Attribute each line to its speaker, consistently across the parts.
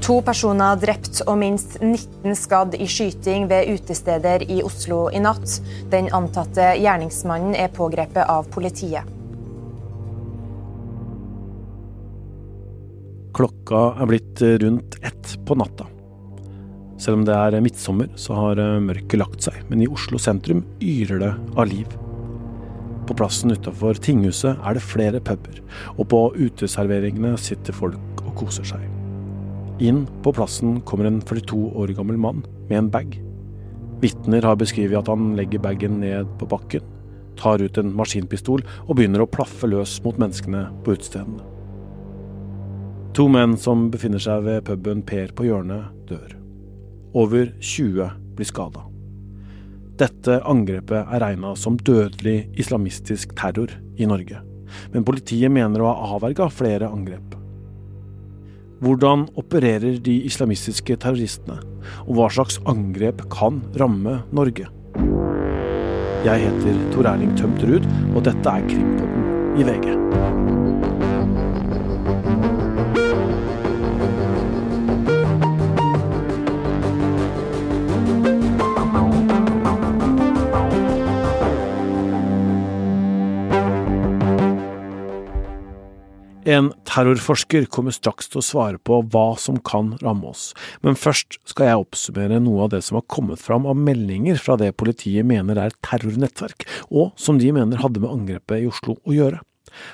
Speaker 1: To personer drept og minst 19 skadd i skyting ved utesteder i Oslo i natt. Den antatte gjerningsmannen er pågrepet av politiet.
Speaker 2: Klokka er blitt rundt ett på natta. Selv om det er midtsommer, så har mørket lagt seg, men i Oslo sentrum yrer det av liv. På plassen utafor tinghuset er det flere puber, og på uteserveringene sitter folk og koser seg. Inn på plassen kommer en 42 år gammel mann med en bag. Vitner har beskrevet at han legger bagen ned på bakken, tar ut en maskinpistol og begynner å plaffe løs mot menneskene på utestedene. To menn som befinner seg ved puben Per på hjørnet, dør. Over 20 blir skada. Dette angrepet er regna som dødelig islamistisk terror i Norge, men politiet mener å ha avverga flere angrep. Hvordan opererer de islamistiske terroristene, og hva slags angrep kan ramme Norge? Jeg heter Tor Erling Tømt Ruud, og dette er Krimpodden i VG. Terrorforsker kommer straks til å svare på hva som kan ramme oss, men først skal jeg oppsummere noe av det som har kommet fram av meldinger fra det politiet mener er terrornettverk, og som de mener hadde med angrepet i Oslo å gjøre.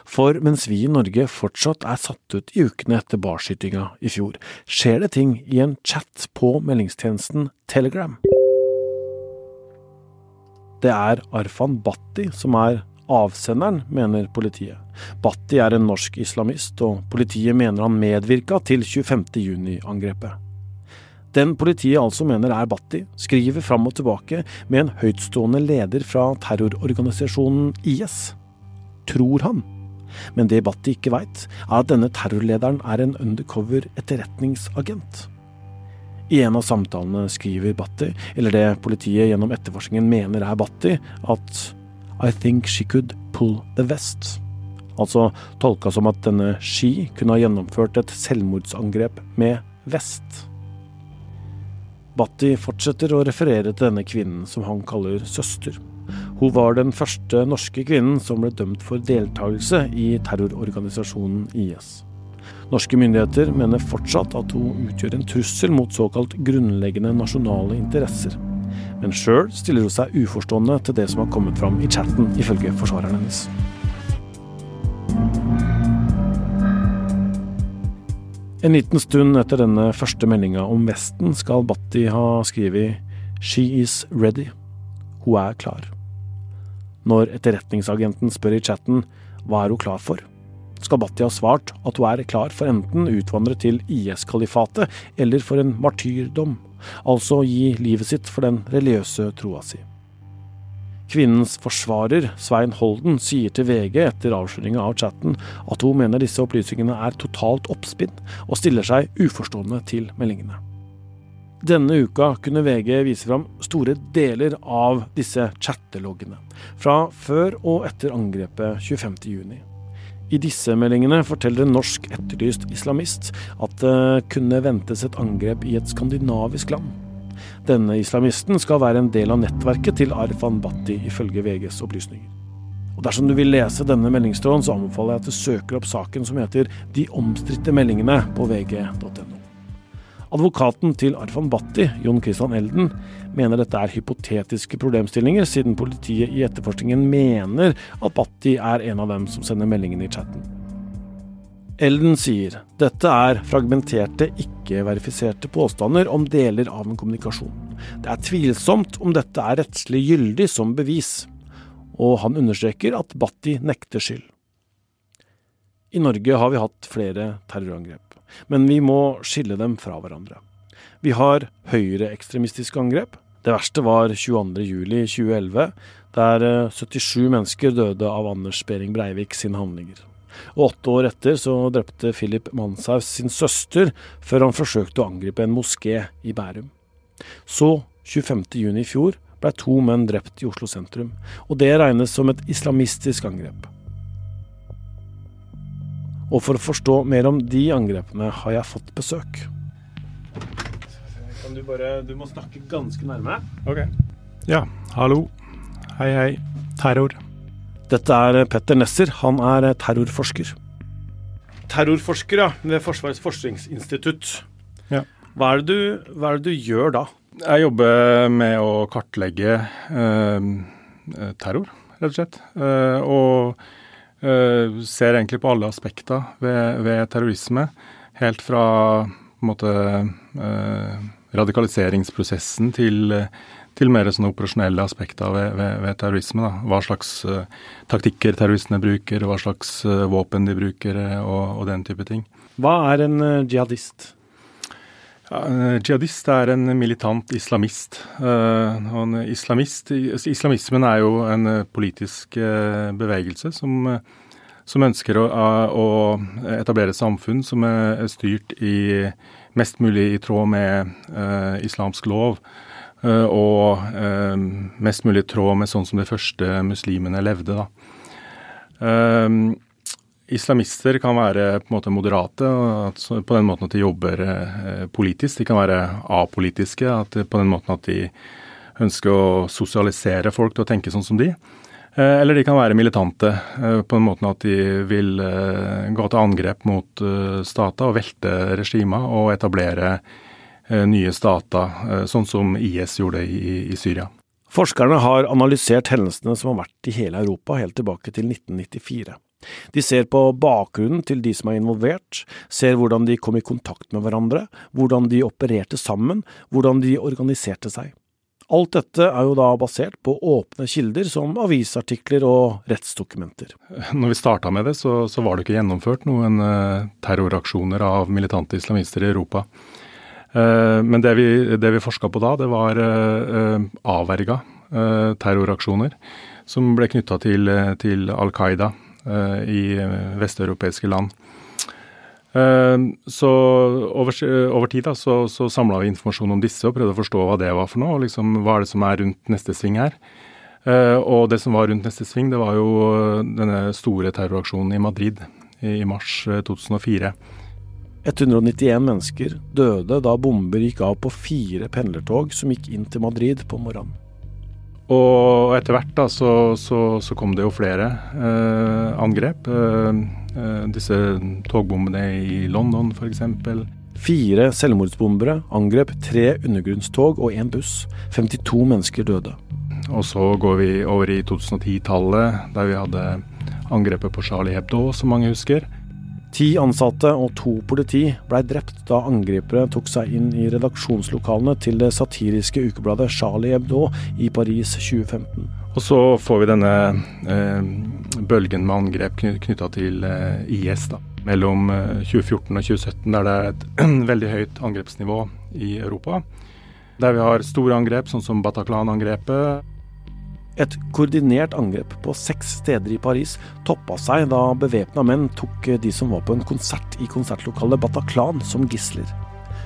Speaker 2: For mens vi i Norge fortsatt er satt ut i ukene etter barskytinga i fjor, skjer det ting i en chat på meldingstjenesten Telegram. Det er Arfan Bhatti som er avsenderen, mener politiet. Bhatti er en norsk islamist, og politiet mener han medvirka til 25. juni-angrepet. Den politiet altså mener er Bhatti, skriver fram og tilbake med en høytstående leder fra terrororganisasjonen IS. Tror han. Men det Bhatti ikke veit, er at denne terrorlederen er en undercover etterretningsagent. I en av samtalene skriver Bhatti, eller det politiet gjennom etterforskningen mener er Bhatti, at i think she could pull the vest. Altså tolka som at denne She kunne ha gjennomført et selvmordsangrep med vest. Bhatti fortsetter å referere til denne kvinnen som han kaller søster. Hun var den første norske kvinnen som ble dømt for deltakelse i terrororganisasjonen IS. Norske myndigheter mener fortsatt at hun utgjør en trussel mot såkalt grunnleggende nasjonale interesser. Men sjøl stiller hun seg uforstående til det som har kommet fram i chatten, ifølge forsvareren hennes. En liten stund etter denne første meldinga om Vesten skal Batti ha skrevet She is ready. Hun er klar. Når etterretningsagenten spør i chatten hva er hun klar for, skal Batti ha svart at hun er klar for enten utvandre til IS-kalifatet eller for en martyrdom altså gi livet sitt for den religiøse troa si. Kvinnens forsvarer, Svein Holden, sier til VG etter avsløringa av chatten at hun mener disse opplysningene er totalt oppspinn, og stiller seg uforstående til meldingene. Denne uka kunne VG vise fram store deler av disse chatteloggene, fra før og etter angrepet 25.6. I disse meldingene forteller en norsk etterlyst islamist at det kunne ventes et angrep i et skandinavisk land. Denne islamisten skal være en del av nettverket til Arfan Bhatti, ifølge VGs opplysninger. Og Dersom du vil lese denne meldingstråden, så anbefaler jeg at du søker opp saken som heter De omstridte meldingene på vg.no. Advokaten til Arfan Bhatti, Jon Christian Elden, mener dette er hypotetiske problemstillinger, siden politiet i etterforskningen mener at Bhatti er en av dem som sender meldingene i chatten. Elden sier dette er fragmenterte, ikke-verifiserte påstander om deler av en kommunikasjon. Det er tvilsomt om dette er rettslig gyldig som bevis, og han understreker at Bhatti nekter skyld. I Norge har vi hatt flere terrorangrep men vi må skille dem fra hverandre. Vi har høyreekstremistiske angrep. Det verste var 22.07.2011, der 77 eh, mennesker døde av Anders Behring Breivik sine handlinger. Og åtte år etter så drepte Philip Manshaus sin søster før han forsøkte å angripe en moské i Bærum. Så, 25.6 i fjor, ble to menn drept i Oslo sentrum, og det regnes som et islamistisk angrep. Og for å forstå mer om de angrepene har jeg fått besøk. Du bare Du må snakke ganske nærme.
Speaker 3: Ok. Ja, hallo. Hei, hei. Terror.
Speaker 2: Dette er Petter Nesser. Han er terrorforsker. Terrorforsker, ja. Ved Forsvarets forskningsinstitutt.
Speaker 3: Ja.
Speaker 2: Hva er, det du, hva er det du gjør da?
Speaker 3: Jeg jobber med å kartlegge eh, terror, rett og slett. Eh, og eh, ser egentlig på alle aspekter ved, ved terrorisme. Helt fra på en måte, eh, radikaliseringsprosessen til, til mer sånne operasjonelle aspekter ved, ved, ved terrorisme. Da. Hva slags uh, taktikker terroristene bruker, hva slags uh, våpen de bruker uh, og, og, den type ting.
Speaker 2: Hva er en jihadist?
Speaker 3: Ja, en jihadist er en militant islamist. En islamist islamismen er jo en politisk bevegelse som, som ønsker å, å, etablere samfunn som er styrt i mest mulig i tråd med islamsk lov. Eh, og eh, mest mulig i tråd med sånn som de første muslimene levde. da. Eh, islamister kan være på en måte moderate, på den måten at de jobber politisk. De kan være apolitiske, at på den måten at de ønsker å sosialisere folk til å tenke sånn som de. Eller de kan være militante, på den måten at de vil gå til angrep mot stater og velte regimer og etablere Eh, nye stater, eh, sånn som IS gjorde i, i Syria.
Speaker 2: Forskerne har analysert hendelsene som har vært i hele Europa helt tilbake til 1994. De ser på bakgrunnen til de som er involvert, ser hvordan de kom i kontakt med hverandre, hvordan de opererte sammen, hvordan de organiserte seg. Alt dette er jo da basert på åpne kilder som avisartikler og rettsdokumenter.
Speaker 3: Når vi starta med det, så, så, var det ikke gjennomført noen uh, terroraksjoner av militante islamister i Europa. Eh, men det vi, det vi forska på da, det var eh, avverga eh, terroraksjoner som ble knytta til, til Al Qaida i vesteuropeiske land. Så over, over tid da, så, så samla vi informasjon om disse og prøvde å forstå hva det var for noe. og liksom, Hva er det som er rundt neste sving her? Og det som var rundt neste sving, det var jo denne store terroraksjonen i Madrid i mars 2004.
Speaker 2: 191 mennesker døde da bomber gikk av på fire pendlertog som gikk inn til Madrid på morgenen.
Speaker 3: Og etter hvert da, så, så, så kom det jo flere eh, angrep. Eh, eh disse togbombene i London f.eks.
Speaker 2: Fire selvmordsbombere angrep tre undergrunnstog og én buss. 52 mennesker døde.
Speaker 3: Og så går vi over i 2010-tallet, der vi hadde angrepet på Charlie Hebdo, som mange husker.
Speaker 2: Ti ansatte og to politi blei drept da angripere tok seg inn i redaksjonslokalene til det satiriske ukebladet Charlie Hebdo i Paris 2015.
Speaker 3: Og så får vi denne eh, bølgen med angrep knytta til eh, IS da. mellom eh, 2014 og 2017, der det er et veldig høyt angrepsnivå i Europa. Der vi har store angrep, sånn som Bataclan-angrepet.
Speaker 2: Et koordinert angrep på seks steder i Paris toppa seg da bevæpna menn tok de som var på en konsert i konsertlokalet Bataclan som gisler.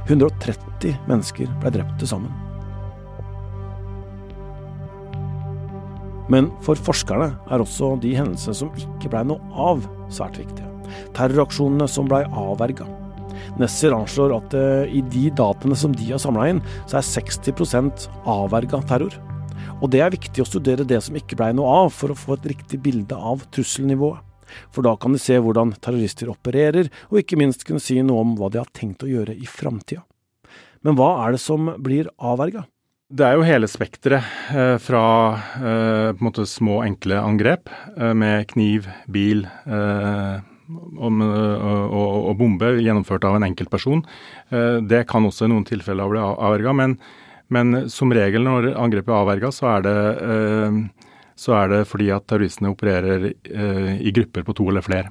Speaker 2: 130 mennesker ble drept til sammen. Men for forskerne er også de hendelsene som ikke blei noe av, svært viktige. Terroraksjonene som blei avverga. Nesser anslår at eh, i de dataene som de har samla inn, så er 60% avverga terror. Og det er viktig å studere det som ikke blei noe av, for å få et riktig bilde av trusselnivået. For da kan de se hvordan terrorister opererer, og ikke minst kunne si noe om hva de har tenkt å gjøre i framtida. Men hva er det som blir avverga?
Speaker 3: Det er jo hele spekteret eh, fra eh, på en måte små, enkle angrep eh, med kniv, bil og, og, og, bombe gjennomført av en enkeltperson. Det kan også i noen tilfeller bli avverga. Men men som regel når angrepet er avverga, så, eh, så, er det fordi at terroristene opererer eh, i grupper på to eller flere.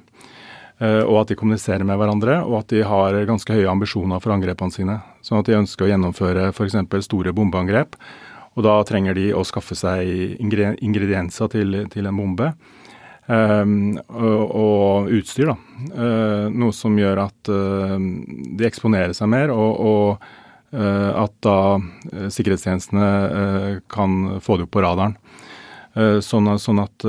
Speaker 3: Eh, og at de kommuniserer med hverandre, og at de har ganske høye ambisjoner for angrepene sine. Sånn at de ønsker å gjennomføre f.eks. store bombeangrep. Og da trenger de å skaffe seg ingredienser til, til en bombe. Um, og, og, utstyr, da. Uh, noe som gjør at uh, de eksponerer seg mer. og, og Eh, at da eh, sikkerhetstjenestene eh, kan få det opp på radaren. Sånn, sånn, at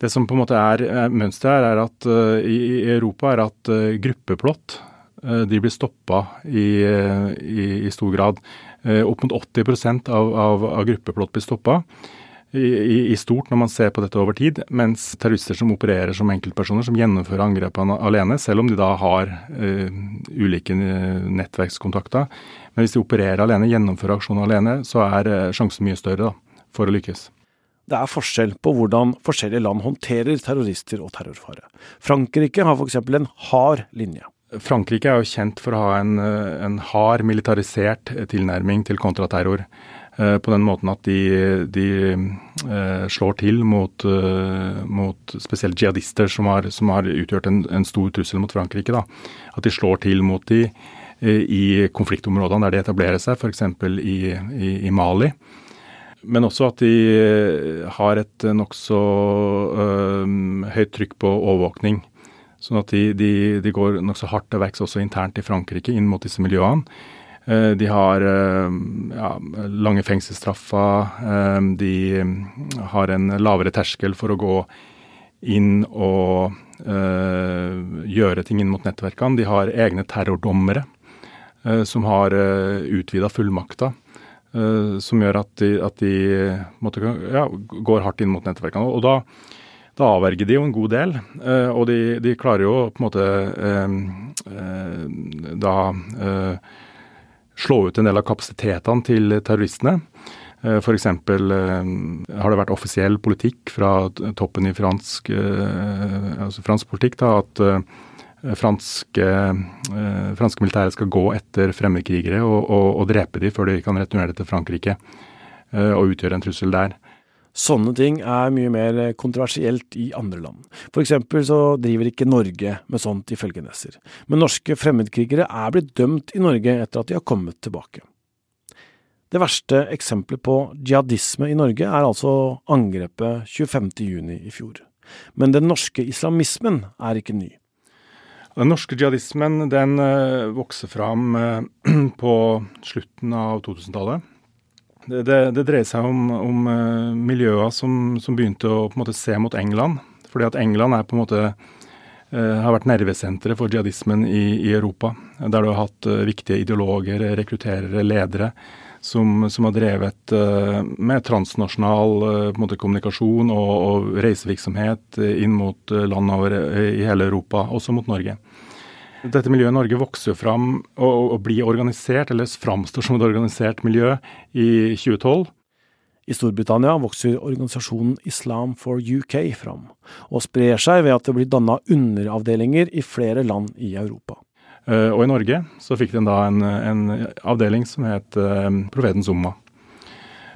Speaker 3: Det som på en måte er, er mønsteret her, er at i Europa er at gruppeplott de blir stoppa i, i, i, stor grad. Opp mot 80 av, av, av gruppeplott blir stoppa i, i, stort når man ser på dette over tid, mens terrorister som opererer som enkeltpersoner, som gjennomfører angrepene alene, selv om de da har uh, ulike eh, nettverkskontakter, men hvis de opererer alene, gjennomfører aksjoner alene, så er uh, sjansen mye større da, for å lykkes.
Speaker 2: Det er forskjell på hvordan forskjellige land håndterer terrorister og terrorfare. Frankrike har f.eks. en hard linje.
Speaker 3: Frankrike er jo kjent for å ha en, en hard militarisert tilnærming til kontraterror. Eh, på den måten at de, de eh, slår til mot, eh, mot spesielt jihadister som har, som har utgjort en, en, stor trussel mot Frankrike. Da. At de slår til mot de i konfliktområdene der de etablerer seg, f.eks. I, i, i Mali. Men også at de har et nokså høyt trykk på overvåkning. Sånn at de, de, de går nokså hardt til verks også internt i Frankrike inn mot disse miljøene. Eh, de har eh, ja, lange fengselsstraffer. Eh, de har en lavere terskel for å gå inn og gjøre ting inn mot nettverkene. De har egne terrordommere som har utvida fullmakter. som gjør at de, at de måtte, ja, går hardt inn mot nettverkene. Og da, da avverger de jo en god del. og de, de, klarer jo på en måte da slå ut en del av kapasitetene til terroristene. Eh, F.eks. Eh, har det vært offisiell politikk fra toppen i fransk, eh, altså fransk politikk da, at franske, franske militære skal gå etter fremmedkrigere og, og, og drepe dem før de kan returnere til Frankrike og utgjøre en trussel der.
Speaker 2: Sånne ting er mye mer kontroversielt i andre land. For eksempel så driver ikke Norge med sånt ifølge Nesser, men norske fremmedkrigere er blitt dømt i Norge etter at de har kommet tilbake. Det verste eksempelet på jihadisme i Norge er altså angrepet 25.6 i fjor. Men den norske islamismen er ikke ny.
Speaker 3: Den norske jihadismen den eh, vokser fram eh, på slutten av 2000-tallet. Det, det, det, dreier seg om, om uh, miljøer som, som, begynte å på en måte se mot England. Fordi at England er på en måte uh, har vært nervesenteret for jihadismen i, i, Europa. Der du har hatt uh, viktige ideologer, rekrutterere, ledere som, som har drevet med transnasjonal måte, kommunikasjon og, og reisevirksomhet inn mot land over i hele Europa, også mot Norge. Dette miljøet i Norge vokser jo fram og, og blir organisert, eller framstår som et organisert miljø, i 2012.
Speaker 2: I Storbritannia vokser organisasjonen Islam for UK fram, og sprer seg ved at det blir danna underavdelinger i flere land i Europa.
Speaker 3: Uh, og i Norge så fikk den da en, en avdeling som het uh, Profetens Umma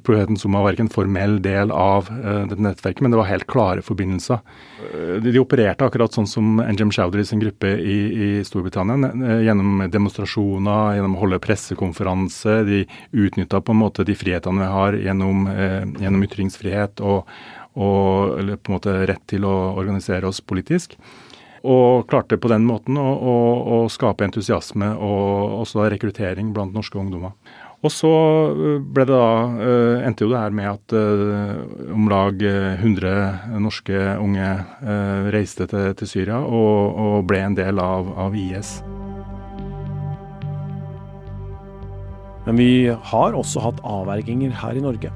Speaker 3: profeten Zuma var ikke en formell del av uh, dette nettverket, men det var helt klare forbindelser. Uh, de, de, opererte akkurat sånn som Njem Chowdhury sin gruppe i, i Storbritannia, uh, gjennom demonstrasjoner, gjennom å holde pressekonferanse. De utnytta på en måte de frihetene vi har gjennom, gjennom ytringsfrihet og, og på en måte rett til å organisere oss politisk. Og klarte på den måten å, å, å skape entusiasme og også rekruttering blant norske ungdommer. Og så øh, ble det da, øh, endte jo det her med at uh, om lag 100 norske unge reiste til, til Syria og, og, ble en del av, av, IS.
Speaker 2: Men vi har også hatt avverginger her i Norge.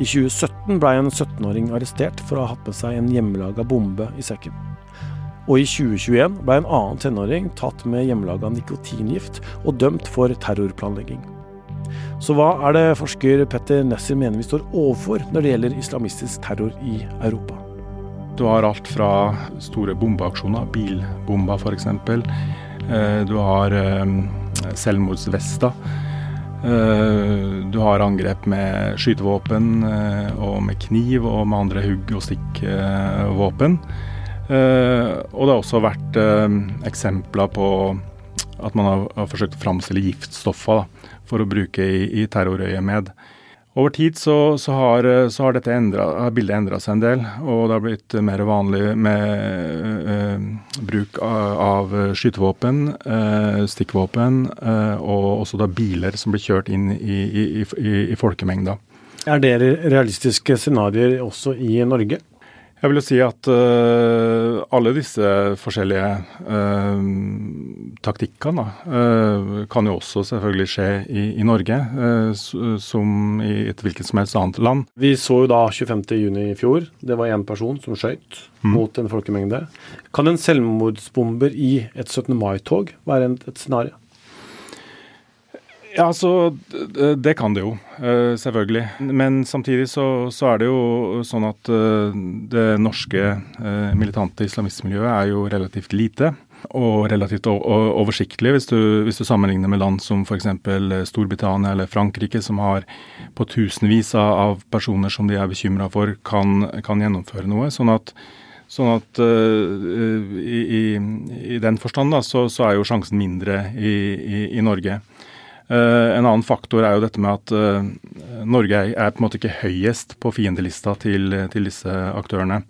Speaker 2: I 2017 ble en 17-åring arrestert for å ha hatt med seg en hjemmelaga bombe i sekken. Og i 2021 ble en annen tenåring tatt med hjemmelaga nikotingift og dømt for terrorplanlegging. Så hva er det forsker Petter Nesser mener vi står overfor når det gjelder islamistisk terror i Europa?
Speaker 3: Du har alt fra store bombeaksjoner, bilbomber f.eks. Eh, du har eh, selvmordsvester. Eh, du har angrep med skytevåpen og med kniv og med andre hugg- og stikkvåpen. Og det har også vært eksempler på at man har forsøkt å framstille giftstoffer da, for å bruke i, i terrorøyemed. Over tid så, så, har, så har, endret, bildet endra seg en del, og det har blitt mer vanlig med uh, bruk av, av skytevåpen, uh, stikkvåpen, uh, og også da biler som blir kjørt inn i, i, i, i folkemengda.
Speaker 2: Er det realistiske scenarioer også i Norge?
Speaker 3: Jeg vil jo si at uh, alle disse forskjellige uh, taktikkene uh, kan jo også selvfølgelig skje i, i Norge, som i et hvilket som helst annet land.
Speaker 2: Vi så jo da 25.6 i fjor, det var én person som skøyt mm. mot en folkemengde. Kan en selvmordsbomber i et 17. mai-tog være et, et scenario?
Speaker 3: Ja, altså, Det kan det jo, eh, selvfølgelig. Men samtidig så, så er det jo sånn at eh, det norske eh, militante islamistmiljøet er jo relativt lite. Og relativt oversiktlig, hvis du, hvis du sammenligner med land som f.eks. Storbritannia eller Frankrike, som har på tusenvis av personer som de er bekymra for kan, kan, gjennomføre noe. Sånn at, sånn at i, i, i, den forstand da, så, så, er jo sjansen mindre i, i Norge. Eh, en annen faktor er jo dette med at eh, Norge er på en måte ikke høyest på fiendelista til, til disse aktørene.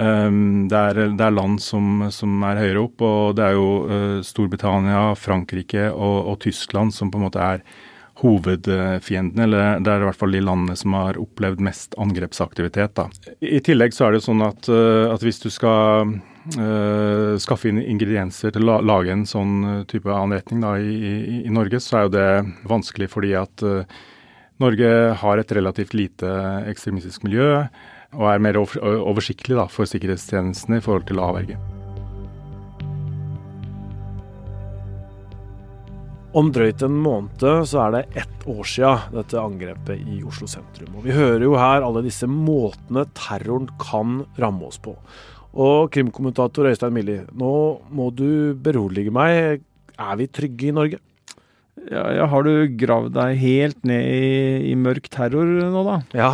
Speaker 3: Eh, det er, det er land som, som, er høyere opp, og det er jo Storbritannia, Frankrike og, og, Tyskland som på en måte er hovedfiendene. Eller det er i hvert fall de landene som har opplevd mest angrepsaktivitet. Da. I tillegg så er det sånn at, at hvis du skal skaffe inn ingredienser til å lage en sånn eh, type anretning da, i, i, i, Norge, så er jo det vanskelig fordi at uh, Norge har et relativt lite ekstremistisk miljø og er mer oversiktlig da, for sikkerhetstjenestene i forhold til å avverge.
Speaker 2: Om drøyt en måned så er det ett år siden dette angrepet i Oslo sentrum. Og vi hører jo her alle disse måtene terroren kan ramme oss på. Og krimkommentator Øystein Milli, nå må du berolige meg. Er vi trygge i Norge?
Speaker 4: Ja, ja, Har du gravd deg helt ned i, i, mørk terror nå, da?
Speaker 2: Ja,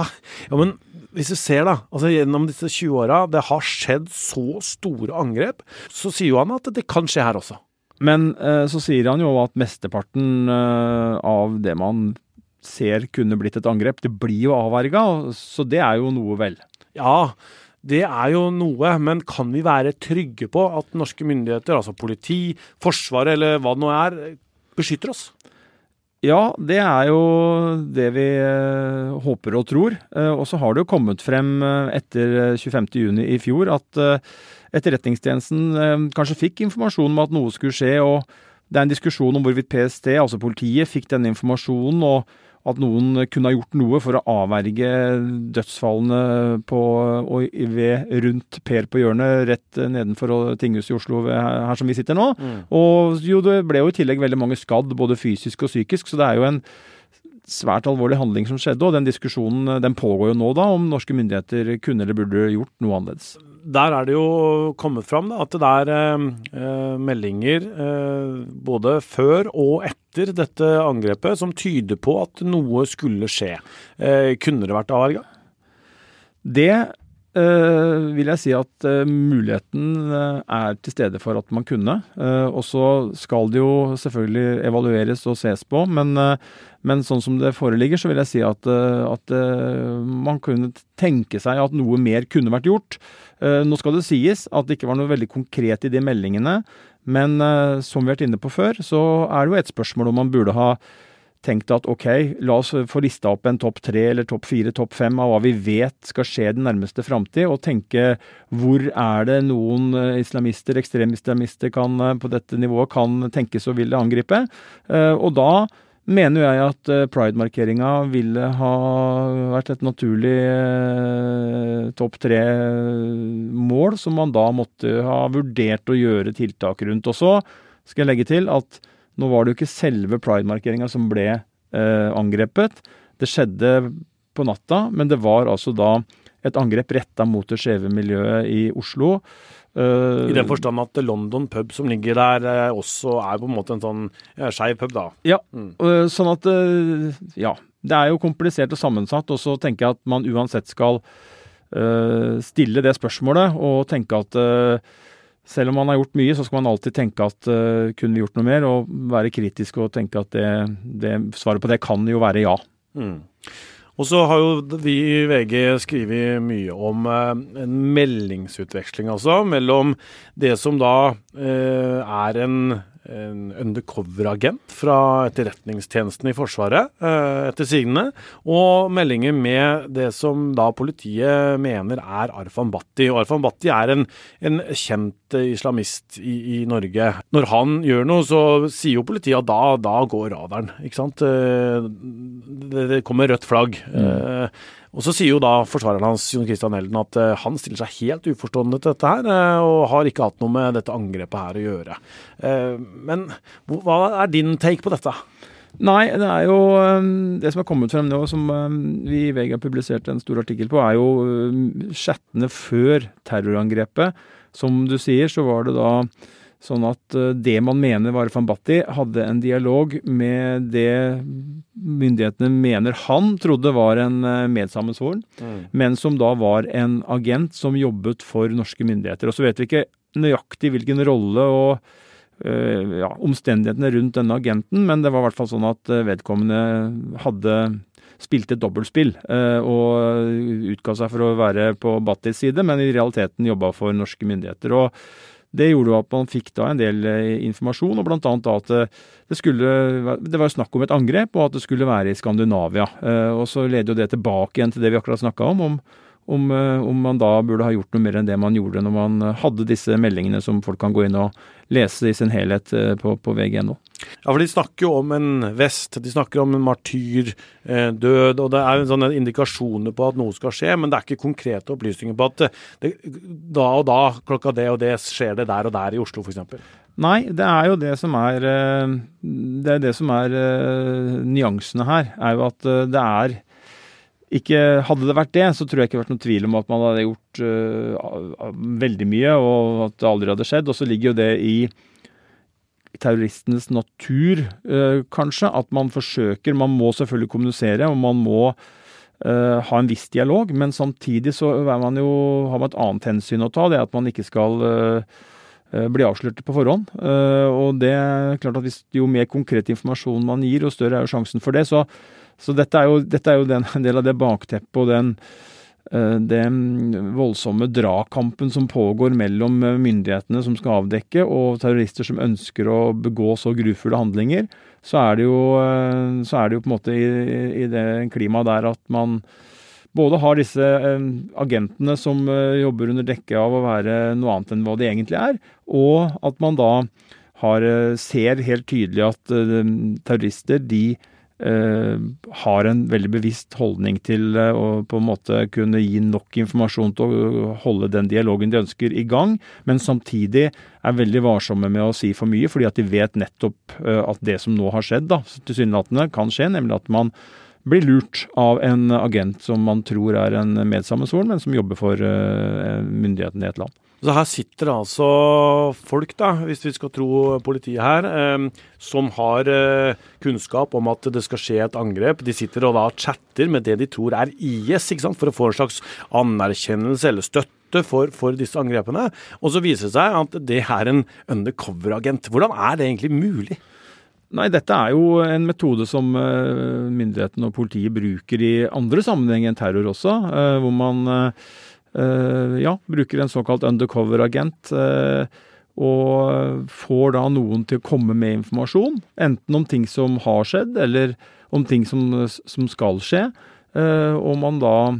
Speaker 2: ja, men hvis du ser da, altså gjennom disse 20 åra, det har skjedd så store angrep, så sier jo han at det kan skje her også.
Speaker 4: Men eh, så sier han jo at mesteparten eh, av det man ser kunne blitt et angrep, det blir jo avverga, så det er jo noe, vel?
Speaker 2: Ja, det er jo noe, men kan vi være trygge på at norske myndigheter, altså politi, Forsvaret eller hva det nå er, beskytter oss?
Speaker 4: Ja, det er jo det vi eh, håper og tror. Eh, og så har det jo kommet frem eh, etter 25.6 i fjor at Etterretningstjenesten kanskje fikk informasjon om at noe skulle skje. og Det er en diskusjon om hvorvidt PST, altså politiet, fikk denne informasjonen. og at noen kunne ha gjort noe for å avverge dødsfallene på, ved, rundt Per på hjørnet, rett nedenfor tinghuset i Oslo her som vi sitter nå. Mm. Og jo, det ble jo i tillegg veldig mange skadd, både fysisk og psykisk, så det er jo en svært alvorlig handling som skjedde, og den diskusjonen den pågår jo nå da, om norske myndigheter kunne eller burde gjort noe annerledes
Speaker 2: der er det jo kommet fram da, at det er eh, meldinger eh, både før og etter dette angrepet som tyder på at noe skulle skje. Eh, kunne det vært avverga?
Speaker 4: Det eh, vil jeg si at uh, muligheten uh, er til stede for at man kunne. og så skal det jo selvfølgelig evalueres og ses på, men, men sånn som det foreligger, så vil jeg si at, at man kunne tenke seg at noe mer kunne vært gjort. Nå skal det sies at det ikke var noe veldig konkret i de meldingene, men som vi har vært inne på før, så er det jo et spørsmål om man burde ha tenkt at ok, la oss få lista opp en topp tre eller topp fire, topp fem av hva vi vet skal skje den nærmeste framtid, og tenke hvor er det noen eh, islamister, ekstremislamister, kan på dette nivået kan tenkes og ville angripe. Og da mener jeg at pride-markeringa ville ha vært et naturlig topp tre-mål, som man da måtte ha vurdert å gjøre tiltak rundt. Og så skal jeg legge til at nå var det jo ikke selve pride-markeringa som ble eh, angrepet. Det skjedde på natta, men det var altså da et angrep retta mot det skjeve miljøet i Oslo.
Speaker 2: Uh, I den forstand at London pub som ligger der, uh, også er på en måte en sånn uh, skeiv pub, da.
Speaker 4: Ja, mm. sånn at Ja. Det er jo komplisert og sammensatt, og så tenker jeg at man uansett skal stille det spørsmålet og tenke at selv om man har gjort mye, så skal man alltid tenke at kunne vi gjort noe mer, og være kritisk og tenke at det, det svaret på det kan jo være ja. Mm.
Speaker 2: Og så har jo vi i VG skrevet mye om eh, en meldingsutveksling altså, mellom det som da eh, er en en undercover-agent fra etterretningstjenesten i Forsvaret, eh, etter sigende, og meldinger med det som da politiet mener er Arfan Bhatti. Og Arfan Bhatti er en, en kjent islamist i, i, Norge. Når han gjør noe, så sier jo politiet at da, da går radaren, ikke sant. Det, det kommer rødt flagg. Mm. Og Så sier jo da forsvareren hans Jon Christian Elden at uh, han stiller seg helt uforstående til dette her, uh, og har ikke hatt noe med dette angrepet her å gjøre. Uh, men hva er din take på dette?
Speaker 4: Nei, det er jo Det som er kommet frem nå, som vi i VG har publisert en stor artikkel på, er jo chattene før terrorangrepet. Som du sier, så var det da Sånn at eh, det man mener var van Batti, hadde en dialog med det myndighetene mener han trodde var en eh, medsammensvoren, mm. men som da var en agent som jobbet for norske myndigheter. Og så vet vi ikke nøyaktig hvilken rolle og uh, ja, omstendighetene rundt denne agenten, men det var i hvert fall sånn at vedkommende hadde spilte dobbeltspill uh, og utga seg for å være på Battis side, men i realiteten jobba for norske myndigheter. og det gjorde jo at man fikk da en del eh, informasjon, og bl.a. da at eh, det skulle Det var snakk om et angrep, og at det skulle være i Skandinavia. Eh, og så leder jo det tilbake igjen til det vi akkurat snakka om, om, om, om, man da burde ha gjort noe mer enn det man gjorde når man hadde disse meldingene som folk kan gå inn og lese i sin helhet på, på vg.no.
Speaker 2: Ja, for De snakker jo om en vest, de snakker om en martyrdød, eh, og det er jo sånne indikasjoner på at noe skal skje, men det er ikke konkrete opplysninger på at det, da og da, klokka det og det, skjer det der og der i Oslo f.eks.
Speaker 4: Nei, det er jo det som er eh, Det er det som er uh, nyansene her. Er jo at det er ikke, Hadde det vært det, så tror jeg ikke det hadde vært noen tvil om at man hadde gjort uh, veldig mye, og at det aldri hadde skjedd. Og så ligger jo det i terroristenes natur, øh, kanskje. At man forsøker Man må selvfølgelig kommunisere, og man må Uh, ha en viss dialog. Men samtidig så man jo, har man et annet hensyn å ta. Det er at man ikke skal uh, bli avslørt på forhånd. og det er klart at hvis, Jo mer konkret informasjon man gir, jo større er jo sjansen for det. Så, så dette er jo, dette er jo den, en del av det bakteppet og den Eh, den voldsomme dragkampen som pågår mellom eh, myndighetene som skal avdekke, og terrorister som ønsker å begå så grufulle handlinger, så er det jo, eh, er det jo på en måte i, i det klimaet der at man både har disse agentene som jobber under dekke av å være noe annet enn hva de egentlig er, og at man da har, ser helt tydelig at terrorister de har en veldig bevisst holdning til eh, å på en måte kunne gi nok informasjon til å holde den dialogen de ønsker i gang, men samtidig er veldig varsomme med å si for mye, fordi at de vet nettopp eh, at det som nå har skjedd, da, tilsynelatende kan skje, nemlig at man blir lurt av en agent som man tror er en medsammensvoren, men som jobber for myndighetene i et land.
Speaker 2: Så her sitter det altså folk, da, hvis vi skal tro politiet her, eh, som har eh, kunnskap om at det skal skje et angrep. De sitter og da chatter med det de tror er IS, ikke sant, for å få en slags anerkjennelse eller støtte for, for disse angrepene. Og så viser det seg at det er en undercover-agent. Hvordan er det egentlig mulig?
Speaker 4: Nei, dette er jo en metode som eh, myndighetene og politiet bruker i andre sammenhenger enn terror også, eh, hvor man Eh, ja, bruker en såkalt undercover-agent. Eh, og får da noen til å komme med informasjon, enten om ting som har skjedd, eller om ting som, som skal skje. Uh, og man da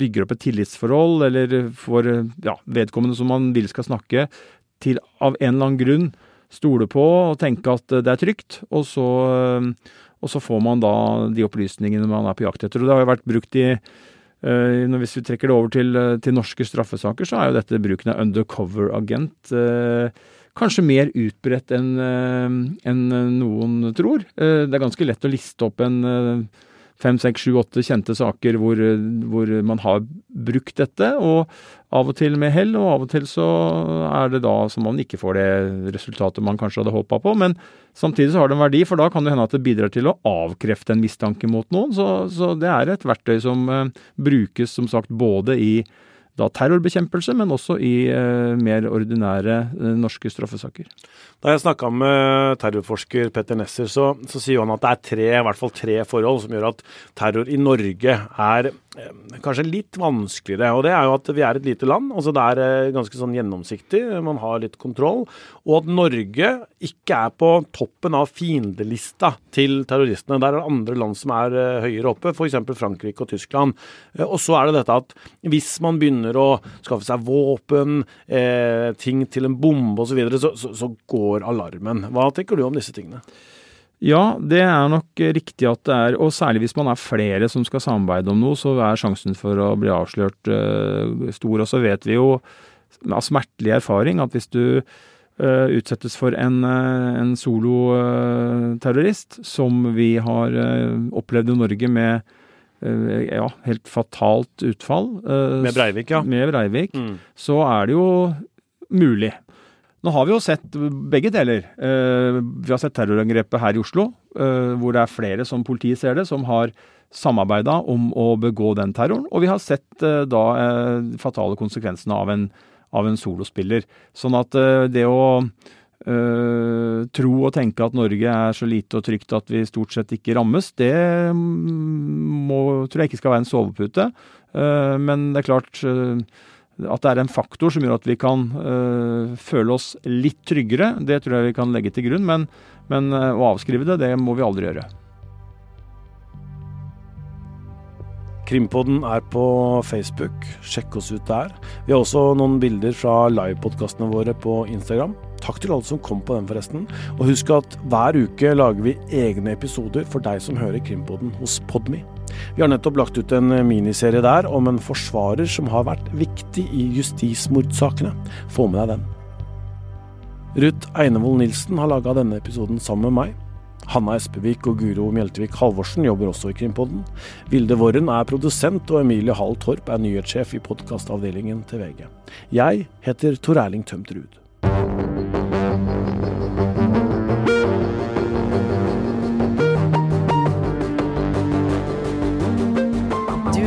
Speaker 4: bygger opp et tillitsforhold, eller får ja, vedkommende som man vil skal snakke, til av en eller annen grunn stole på og tenke at det er trygt. Og så, og så får man da de opplysningene man er på jakt etter. Og det har jo vært brukt i hvis vi trekker det over til, eh, til, norske straffesaker, så er jo dette bruken av undercover-agent uh, kanskje mer utbredt enn en noen tror. det er ganske lett å liste opp en fem, seks, sju, åtte kjente saker hvor, hvor, man har brukt dette. Og av og til med hell, og av og til så er det da som man ikke får det resultatet man kanskje hadde håpa på. Men samtidig så har det en verdi, for da kan det hende at det bidrar til å avkrefte en mistanke mot noen. Så, så det er et verktøy som eh, brukes som sagt både i da terrorbekjempelse, men også i eh, mer ordinære eh, norske straffesaker.
Speaker 2: Da jeg snakka med terrorforsker Petter Nesser, så, så, sier han at det er tre, i hvert fall tre forhold som gjør at terror i Norge er eh, kanskje litt vanskeligere. Og det er jo at vi er et lite land. altså Det er eh, ganske sånn gjennomsiktig, man har litt kontroll. Og at Norge ikke er på toppen av fiendelista til terroristene. Der er det andre land som er eh, høyere oppe, f.eks. Frankrike og Tyskland. Eh, og så er det dette at hvis man begynner å skaffe seg våpen, eh, ting til en bombe osv., så, videre, så, så, går alarmen. Hva tenker du om disse tingene?
Speaker 4: Ja, det er nok riktig at det er, og særlig hvis man er flere som skal samarbeide om noe, så er sjansen for å bli avslørt uh, stor. Og så vet vi jo av smertelig erfaring at hvis du uh, utsettes for en, uh, en soloterrorist, som vi har opplevd i Norge med ja, helt fatalt utfall
Speaker 2: Med Breivik, ja.
Speaker 4: Med Breivik, mm. så er det jo mulig. Nå har vi jo sett begge deler. Eh, vi har sett terrorangrepet her i Oslo, eh, hvor det er flere, som politiet ser det, som har samarbeida om å begå den terroren. Og vi har sett eh, da fatale konsekvensene av en, av en solospiller. Sånn at det å Uh, tro og tenke at Norge er så lite og trygt at vi stort sett ikke rammes, det må, tror jeg ikke skal være en sovepute. Uh, men det er klart uh, at det er en faktor som gjør at vi kan føle oss litt tryggere, det tror jeg vi kan legge til grunn. Men, men å avskrive det, det må vi aldri gjøre.
Speaker 2: Krimpodden er på Facebook. Sjekk oss ut der. Vi har også noen bilder fra livepodkastene våre på Instagram. Takk til alle som kom på den, forresten. Og husk at hver uke lager vi egne episoder for deg som hører Krimpodden hos Podme. Vi har nettopp lagt ut en miniserie der om en forsvarer som har vært viktig i justismordsakene. Få med deg den. Ruth Einevold Nilsen har laga denne episoden sammen med meg. Hanna Espevik og Guro Mjeltevik Halvorsen jobber også i Krimpodden. Vilde Worren er produsent, og Emilie Hall Torp er nyhetssjef i podkastavdelingen til VG. Jeg heter Tor Erling Tømt Ruud.